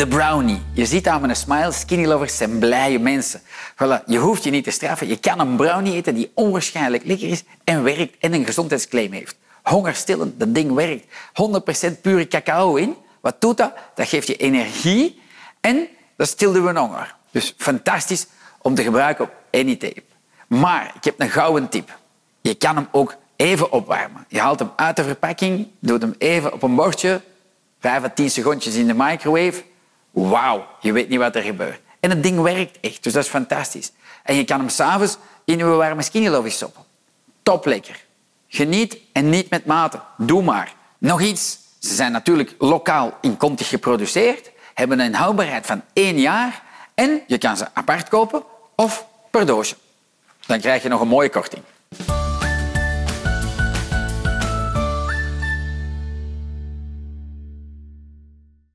De brownie. Je ziet aan mijn smile, skinny lovers zijn blije mensen. Voilà, je hoeft je niet te straffen. Je kan een brownie eten die onwaarschijnlijk lekker is en werkt en een gezondheidsclaim heeft. Hongerstillend, dat ding werkt. 100% pure cacao in. Wat doet dat? Dat geeft je energie en dat stilde we honger. Dus fantastisch om te gebruiken op any tape. Maar ik heb een gouden tip. Je kan hem ook even opwarmen. Je haalt hem uit de verpakking, doet hem even op een bordje, 5 à 10 secondjes in de microwave. Wauw, je weet niet wat er gebeurt. En het ding werkt echt, dus dat is fantastisch. En je kan hem s'avonds in je warme skinny stoppen. Top lekker. Geniet en niet met mate. Doe maar. Nog iets. Ze zijn natuurlijk lokaal in Contig geproduceerd, hebben een houdbaarheid van één jaar en je kan ze apart kopen of per doosje. Dan krijg je nog een mooie korting.